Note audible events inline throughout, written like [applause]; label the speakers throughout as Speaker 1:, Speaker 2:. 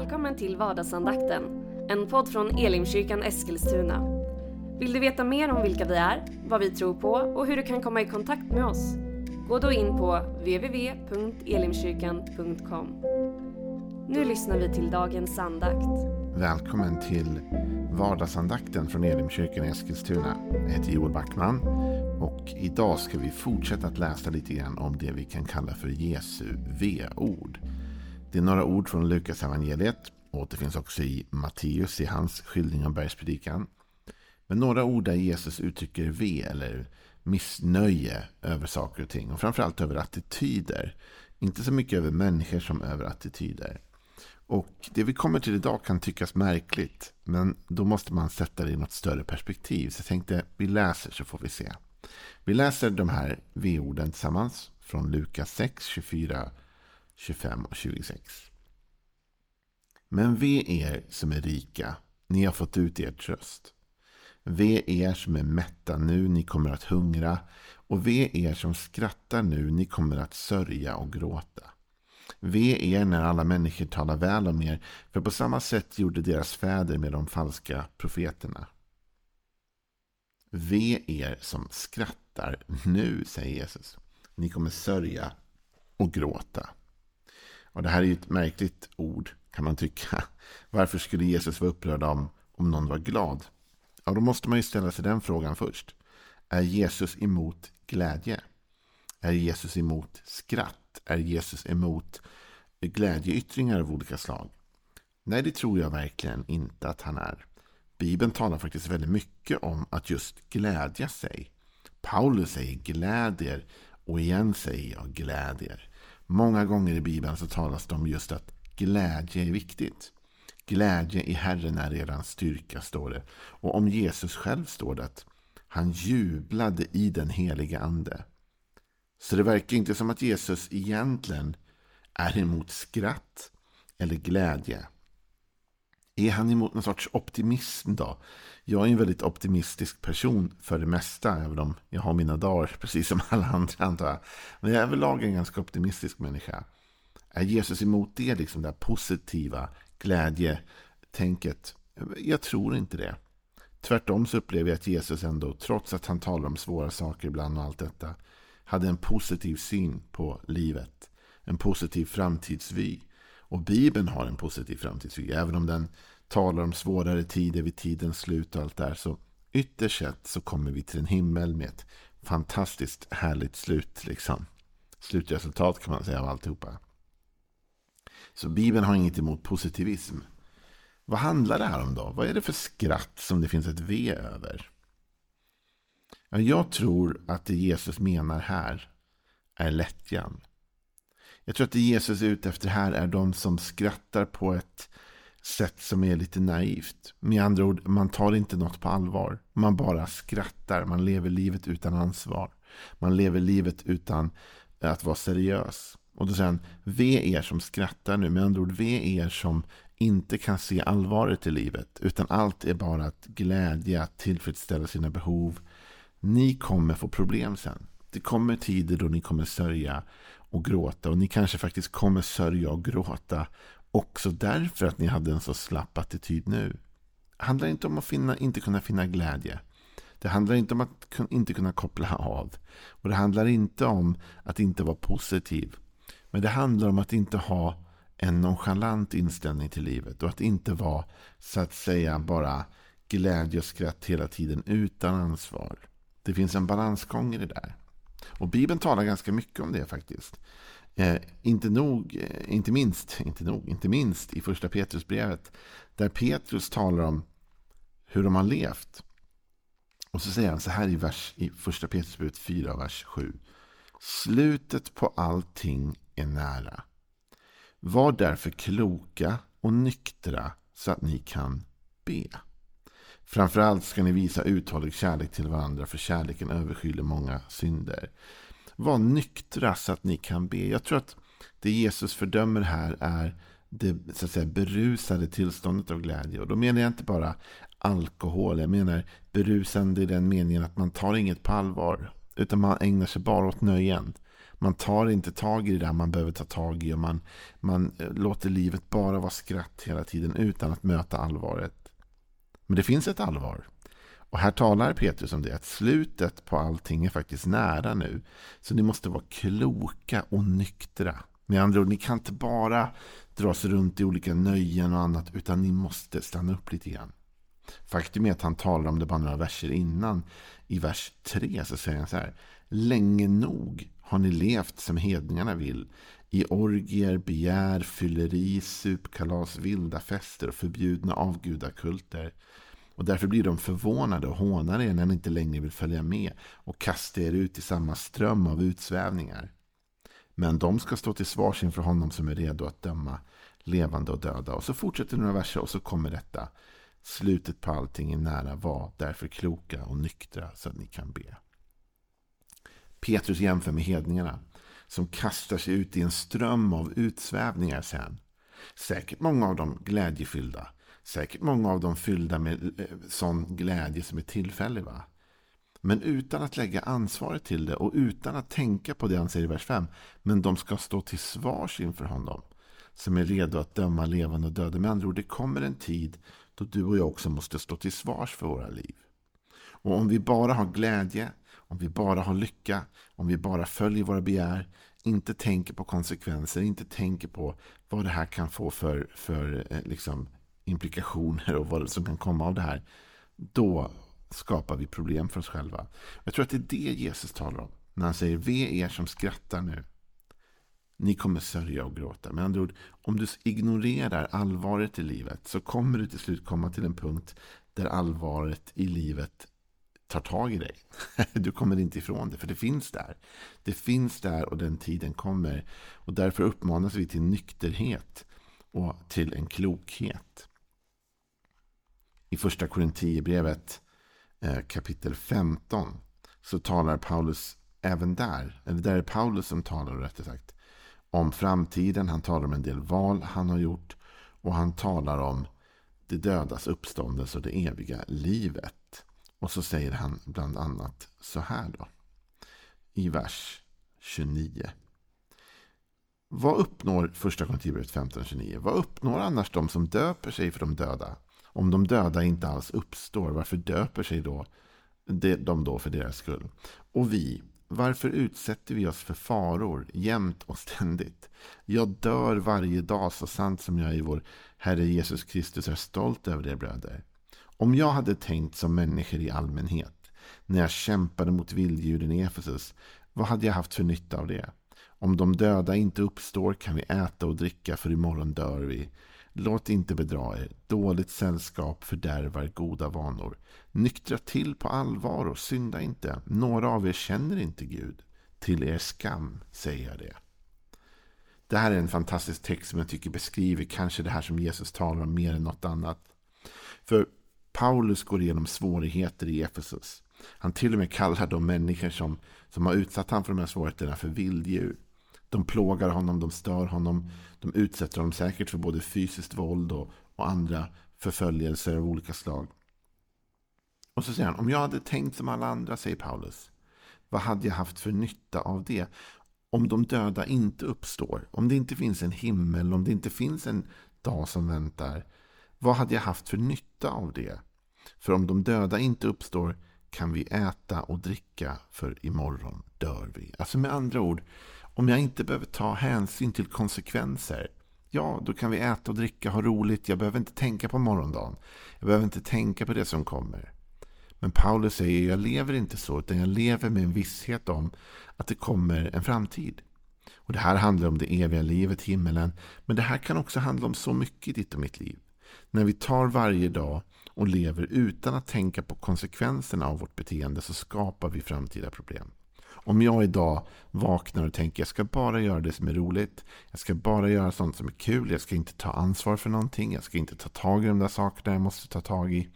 Speaker 1: Välkommen till vardagsandakten, en podd från Elimkyrkan Eskilstuna. Vill du veta mer om vilka vi är, vad vi tror på och hur du kan komma i kontakt med oss? Gå då in på www.elimkyrkan.com. Nu lyssnar vi till dagens andakt.
Speaker 2: Välkommen till vardagsandakten från Elimkyrkan i Eskilstuna. Jag heter Joel Backman och idag ska vi fortsätta att läsa lite grann om det vi kan kalla för Jesu V-ord. Det är några ord från Lukas evangeliet. Återfinns också i Matteus i hans skildring av bergspredikan. Men några ord där Jesus uttrycker ve eller missnöje över saker och ting. Och framförallt över attityder. Inte så mycket över människor som över attityder. Och det vi kommer till idag kan tyckas märkligt. Men då måste man sätta det i något större perspektiv. Så jag tänkte vi läser så får vi se. Vi läser de här v-orden tillsammans. Från Lukas 6, 24 25 och 26. Men ve er som är rika, ni har fått ut er tröst. Ve er som är mätta nu, ni kommer att hungra. Och ve er som skrattar nu, ni kommer att sörja och gråta. Ve er när alla människor talar väl om er, för på samma sätt gjorde deras fäder med de falska profeterna. Ve er som skrattar nu, säger Jesus. Ni kommer sörja och gråta. Och det här är ju ett märkligt ord kan man tycka. [laughs] Varför skulle Jesus vara upprörd om, om någon var glad? Ja, då måste man ju ställa sig den frågan först. Är Jesus emot glädje? Är Jesus emot skratt? Är Jesus emot glädjeyttringar av olika slag? Nej, det tror jag verkligen inte att han är. Bibeln talar faktiskt väldigt mycket om att just glädja sig. Paulus säger glädjer och igen säger jag glädjer. Många gånger i Bibeln så talas det om just att glädje är viktigt. Glädje i Herren är eran styrka, står det. Och om Jesus själv står det att han jublade i den heliga ande. Så det verkar inte som att Jesus egentligen är emot skratt eller glädje. Är han emot någon sorts optimism då? Jag är en väldigt optimistisk person för det mesta, även om jag har mina dagar, [laughs] precis som alla andra antar jag. Men jag är överlag en ganska optimistisk människa. Är Jesus emot det, liksom det positiva glädjetänket? Jag tror inte det. Tvärtom så upplever jag att Jesus ändå, trots att han talar om svåra saker ibland och allt detta, hade en positiv syn på livet. En positiv framtidsvy. Och Bibeln har en positiv framtidsvy. Även om den talar om svårare tider vid tidens slut och allt där. Så ytterst sett så kommer vi till en himmel med ett fantastiskt härligt slut. Liksom. Slutresultat kan man säga av alltihopa. Så Bibeln har inget emot positivism. Vad handlar det här om då? Vad är det för skratt som det finns ett V över? Ja, jag tror att det Jesus menar här är lättjan. Jag tror att det Jesus är ute efter här är de som skrattar på ett sätt som är lite naivt. Med andra ord, man tar inte något på allvar. Man bara skrattar. Man lever livet utan ansvar. Man lever livet utan att vara seriös. Och då säger han, ve er som skrattar nu. Med andra ord, ve er som inte kan se allvaret i livet. Utan allt är bara att glädja, att tillfredsställa sina behov. Ni kommer få problem sen. Det kommer tider då ni kommer sörja och gråta. Och ni kanske faktiskt kommer sörja och gråta också därför att ni hade en så slapp attityd nu. Det handlar inte om att finna, inte kunna finna glädje. Det handlar inte om att inte kunna koppla av. Och det handlar inte om att inte vara positiv. Men det handlar om att inte ha en nonchalant inställning till livet. Och att inte vara så att säga bara glädje och skratt hela tiden utan ansvar. Det finns en balansgång i det där. Och Bibeln talar ganska mycket om det faktiskt. Eh, inte nog, eh, inte minst, inte nog, inte minst i första Petrusbrevet. Där Petrus talar om hur de har levt. Och så säger han så här i, vers, i första Petrusbrevet 4, vers 7. Slutet på allting är nära. Var därför kloka och nyktra så att ni kan be. Framförallt ska ni visa uthållig kärlek till varandra för kärleken överskyller många synder. Var nyktra så att ni kan be. Jag tror att det Jesus fördömer här är det så att säga, berusade tillståndet av glädje. Och då menar jag inte bara alkohol. Jag menar berusande i den meningen att man tar inget på allvar. Utan man ägnar sig bara åt nöjen. Man tar inte tag i det där man behöver ta tag i. Och man, man eh, låter livet bara vara skratt hela tiden utan att möta allvaret. Men det finns ett allvar. Och här talar Petrus om det, att slutet på allting är faktiskt nära nu. Så ni måste vara kloka och nyktra. Med andra ord, ni kan inte bara dra sig runt i olika nöjen och annat, utan ni måste stanna upp lite grann. Faktum är att han talar om det bara några verser innan. I vers 3 så säger han så här. Länge nog har ni levt som hedningarna vill. I orgier, begär, fylleri, supkalas, vilda fester och förbjudna avgudakulter. Och därför blir de förvånade och hånar er när ni inte längre vill följa med och kastar er ut i samma ström av utsvävningar. Men de ska stå till svars inför honom som är redo att döma levande och döda. Och så fortsätter några verser och så kommer detta. Slutet på allting är nära. Var därför kloka och nyktra så att ni kan be. Petrus jämför med hedningarna som kastar sig ut i en ström av utsvävningar sen. Säkert många av dem glädjefyllda. Säkert många av dem fyllda med eh, sån glädje som är tillfällig. Va? Men utan att lägga ansvaret till det och utan att tänka på det han säger i vers 5. Men de ska stå till svars inför honom. Som är redo att döma levande och döda. Med andra ord, det kommer en tid då du och jag också måste stå till svars för våra liv. Och om vi bara har glädje, om vi bara har lycka, om vi bara följer våra begär, inte tänker på konsekvenser, inte tänker på vad det här kan få för, för eh, liksom, implikationer och vad som kan komma av det här. Då skapar vi problem för oss själva. Jag tror att det är det Jesus talar om. När han säger ve er som skrattar nu. Ni kommer sörja och gråta. Med andra ord, om du ignorerar allvaret i livet så kommer du till slut komma till en punkt där allvaret i livet tar tag i dig. [laughs] Du kommer inte ifrån det, för det finns där. Det finns där och den tiden kommer. Och därför uppmanas vi till nykterhet och till en klokhet. I första Korinthierbrevet eh, kapitel 15 så talar Paulus även där, eller där är Paulus som talar rättare sagt, om framtiden. Han talar om en del val han har gjort och han talar om det dödas uppståndelse och det eviga livet. Och så säger han bland annat så här då. I vers 29. Vad uppnår första Korinthierbrevet 15.29? Vad uppnår annars de som döper sig för de döda? Om de döda inte alls uppstår, varför döper sig då de då för deras skull? Och vi, varför utsätter vi oss för faror jämt och ständigt? Jag dör varje dag så sant som jag i vår Herre Jesus Kristus är stolt över er bröder. Om jag hade tänkt som människor i allmänhet när jag kämpade mot vilddjuren i Efesus, vad hade jag haft för nytta av det? Om de döda inte uppstår kan vi äta och dricka för imorgon dör vi. Låt inte bedra er. Dåligt sällskap fördärvar goda vanor. Nyktra till på allvar och synda inte. Några av er känner inte Gud. Till er skam säger jag det. Det här är en fantastisk text som jag tycker beskriver kanske det här som Jesus talar om mer än något annat. För Paulus går igenom svårigheter i Efesus. Han till och med kallar de människor som, som har utsatt honom för de här svårigheterna för vilddjur. De plågar honom, de stör honom. De utsätter honom säkert för både fysiskt våld och, och andra förföljelser av olika slag. Och så säger han, om jag hade tänkt som alla andra, säger Paulus, vad hade jag haft för nytta av det? Om de döda inte uppstår, om det inte finns en himmel, om det inte finns en dag som väntar, vad hade jag haft för nytta av det? För om de döda inte uppstår kan vi äta och dricka, för imorgon dör vi. Alltså med andra ord, om jag inte behöver ta hänsyn till konsekvenser, ja, då kan vi äta och dricka, ha roligt. Jag behöver inte tänka på morgondagen. Jag behöver inte tänka på det som kommer. Men Paulus säger, jag lever inte så, utan jag lever med en visshet om att det kommer en framtid. Och Det här handlar om det eviga livet, himmelen. Men det här kan också handla om så mycket i ditt och mitt liv. När vi tar varje dag och lever utan att tänka på konsekvenserna av vårt beteende så skapar vi framtida problem. Om jag idag vaknar och tänker jag ska bara göra det som är roligt. Jag ska bara göra sånt som är kul. Jag ska inte ta ansvar för någonting. Jag ska inte ta tag i de där sakerna jag måste ta tag i.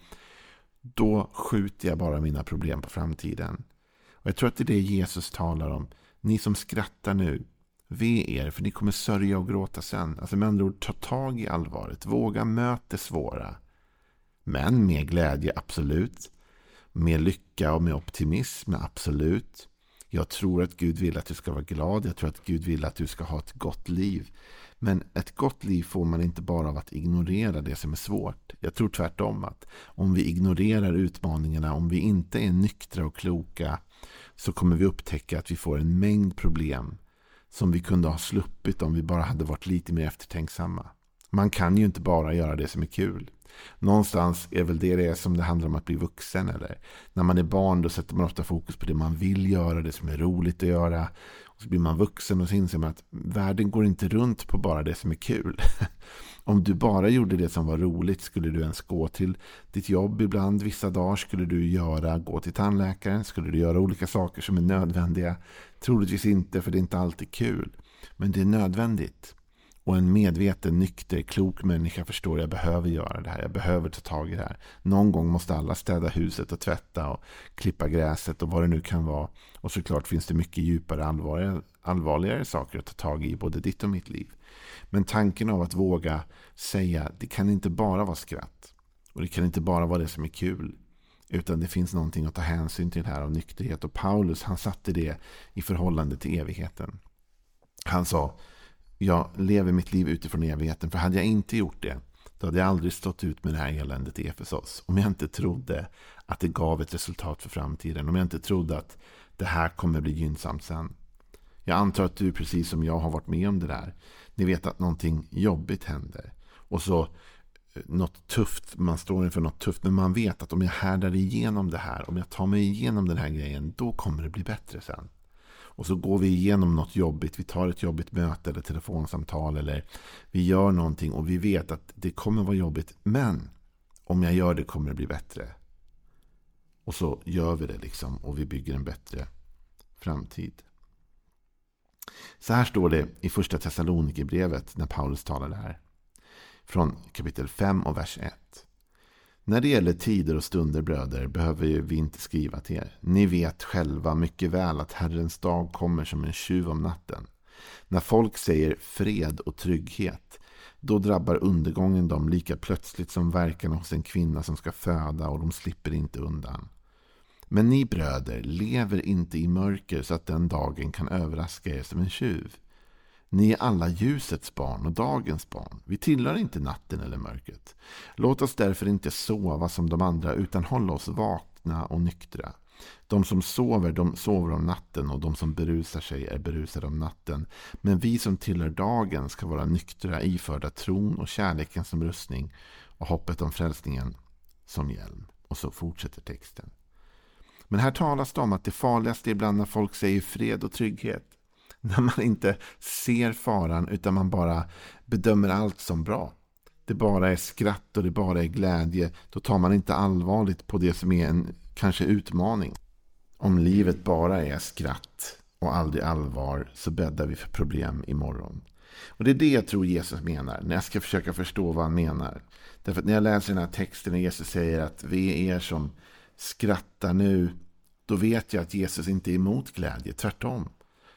Speaker 2: Då skjuter jag bara mina problem på framtiden. Och Jag tror att det är det Jesus talar om. Ni som skrattar nu, ve er för ni kommer sörja och gråta sen. Alltså med andra ord, ta tag i allvaret. Våga möta det svåra. Men med glädje, absolut. Med lycka och med optimism, absolut. Jag tror att Gud vill att du ska vara glad. Jag tror att Gud vill att du ska ha ett gott liv. Men ett gott liv får man inte bara av att ignorera det som är svårt. Jag tror tvärtom att om vi ignorerar utmaningarna, om vi inte är nyktra och kloka så kommer vi upptäcka att vi får en mängd problem som vi kunde ha sluppit om vi bara hade varit lite mer eftertänksamma. Man kan ju inte bara göra det som är kul. Någonstans är väl det det som det handlar om att bli vuxen. Eller när man är barn då sätter man ofta fokus på det man vill göra, det som är roligt att göra. Och så blir man vuxen och så inser man att världen går inte runt på bara det som är kul. [laughs] Om du bara gjorde det som var roligt skulle du ens gå till ditt jobb ibland. Vissa dagar skulle du göra, gå till tandläkaren. Skulle du göra olika saker som är nödvändiga? Troligtvis inte, för det är inte alltid kul. Men det är nödvändigt. Och en medveten, nykter, klok människa förstår att jag behöver göra det här. Jag behöver ta tag i det här. Någon gång måste alla städa huset och tvätta och klippa gräset och vad det nu kan vara. Och såklart finns det mycket djupare, allvarligare, allvarligare saker att ta tag i i både ditt och mitt liv. Men tanken av att våga säga det kan inte bara vara skratt. Och det kan inte bara vara det som är kul. Utan det finns någonting att ta hänsyn till här av nykterhet. Och Paulus han satte det i förhållande till evigheten. Han sa jag lever mitt liv utifrån evigheten. För hade jag inte gjort det, då hade jag aldrig stått ut med det här eländet i Efesos. Om jag inte trodde att det gav ett resultat för framtiden. Om jag inte trodde att det här kommer bli gynnsamt sen. Jag antar att du precis som jag har varit med om det där. Ni vet att någonting jobbigt händer. Och så eh, något tufft, man står inför något tufft. Men man vet att om jag härdar igenom det här, om jag tar mig igenom den här grejen, då kommer det bli bättre sen. Och så går vi igenom något jobbigt. Vi tar ett jobbigt möte eller telefonsamtal. Eller vi gör någonting och vi vet att det kommer vara jobbigt. Men om jag gör det kommer det bli bättre. Och så gör vi det liksom. Och vi bygger en bättre framtid. Så här står det i första Thessalonikerbrevet när Paulus talar det här. Från kapitel 5 och vers 1. När det gäller tider och stunder bröder behöver vi inte skriva till er. Ni vet själva mycket väl att Herrens dag kommer som en tjuv om natten. När folk säger fred och trygghet då drabbar undergången dem lika plötsligt som verkan hos en kvinna som ska föda och de slipper inte undan. Men ni bröder lever inte i mörker så att den dagen kan överraska er som en tjuv. Ni är alla ljusets barn och dagens barn. Vi tillhör inte natten eller mörkret. Låt oss därför inte sova som de andra utan hålla oss vakna och nyktra. De som sover, de sover om natten och de som berusar sig är berusade om natten. Men vi som tillhör dagen ska vara nyktra, iförda tron och kärleken som rustning och hoppet om frälsningen som hjälm. Och så fortsätter texten. Men här talas det om att det farligaste är ibland när folk säger fred och trygghet. [laughs] När man inte ser faran utan man bara bedömer allt som bra. Det bara är skratt och det bara är glädje. Då tar man inte allvarligt på det som är en kanske utmaning. Om livet bara är skratt och aldrig allvar så bäddar vi för problem imorgon. Och det är det jag tror Jesus menar när jag ska försöka förstå vad han menar. Därför att när jag läser den här texten när Jesus säger att vi är er som skrattar nu, då vet jag att Jesus inte är emot glädje, tvärtom.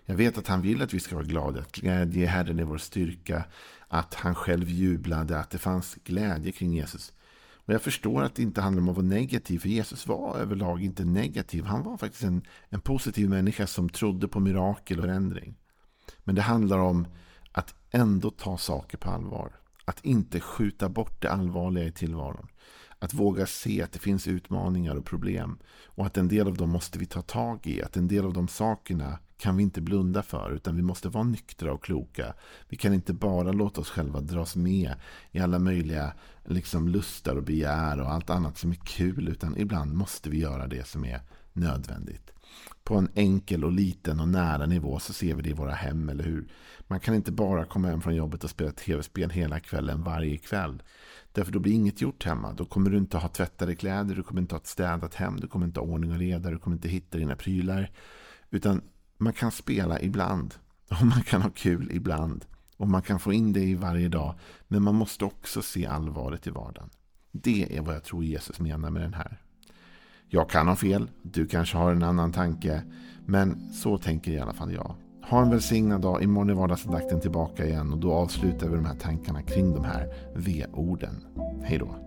Speaker 2: Jag vet att han vill att vi ska vara glada, att glädje Herren är vår styrka, att han själv jublade, att det fanns glädje kring Jesus. Och jag förstår att det inte handlar om att vara negativ, för Jesus var överlag inte negativ. Han var faktiskt en, en positiv människa som trodde på mirakel och förändring. Men det handlar om att ändå ta saker på allvar. Att inte skjuta bort det allvarliga i tillvaron. Att våga se att det finns utmaningar och problem. Och att en del av dem måste vi ta tag i. Att en del av de sakerna kan vi inte blunda för. Utan vi måste vara nyktra och kloka. Vi kan inte bara låta oss själva dras med i alla möjliga liksom, lustar och begär och allt annat som är kul. Utan ibland måste vi göra det som är nödvändigt. På en enkel och liten och nära nivå så ser vi det i våra hem, eller hur? Man kan inte bara komma hem från jobbet och spela tv-spel hela kvällen varje kväll. Därför då blir inget gjort hemma. Då kommer du inte ha tvättade kläder, du kommer inte ha ett städat hem, du kommer inte ha ordning och reda, du kommer inte hitta dina prylar. Utan man kan spela ibland. [laughs] Och man kan ha kul ibland. Och man kan få in det i varje dag. Men man måste också se allvaret i vardagen. Det är vad jag tror Jesus menar med den här. Jag kan ha fel. Du kanske har en annan tanke. Men så tänker i alla fall jag. Ha en välsignad dag. Imorgon är vardagsandakten tillbaka igen. Och då avslutar vi de här tankarna kring de här V-orden. Hej då.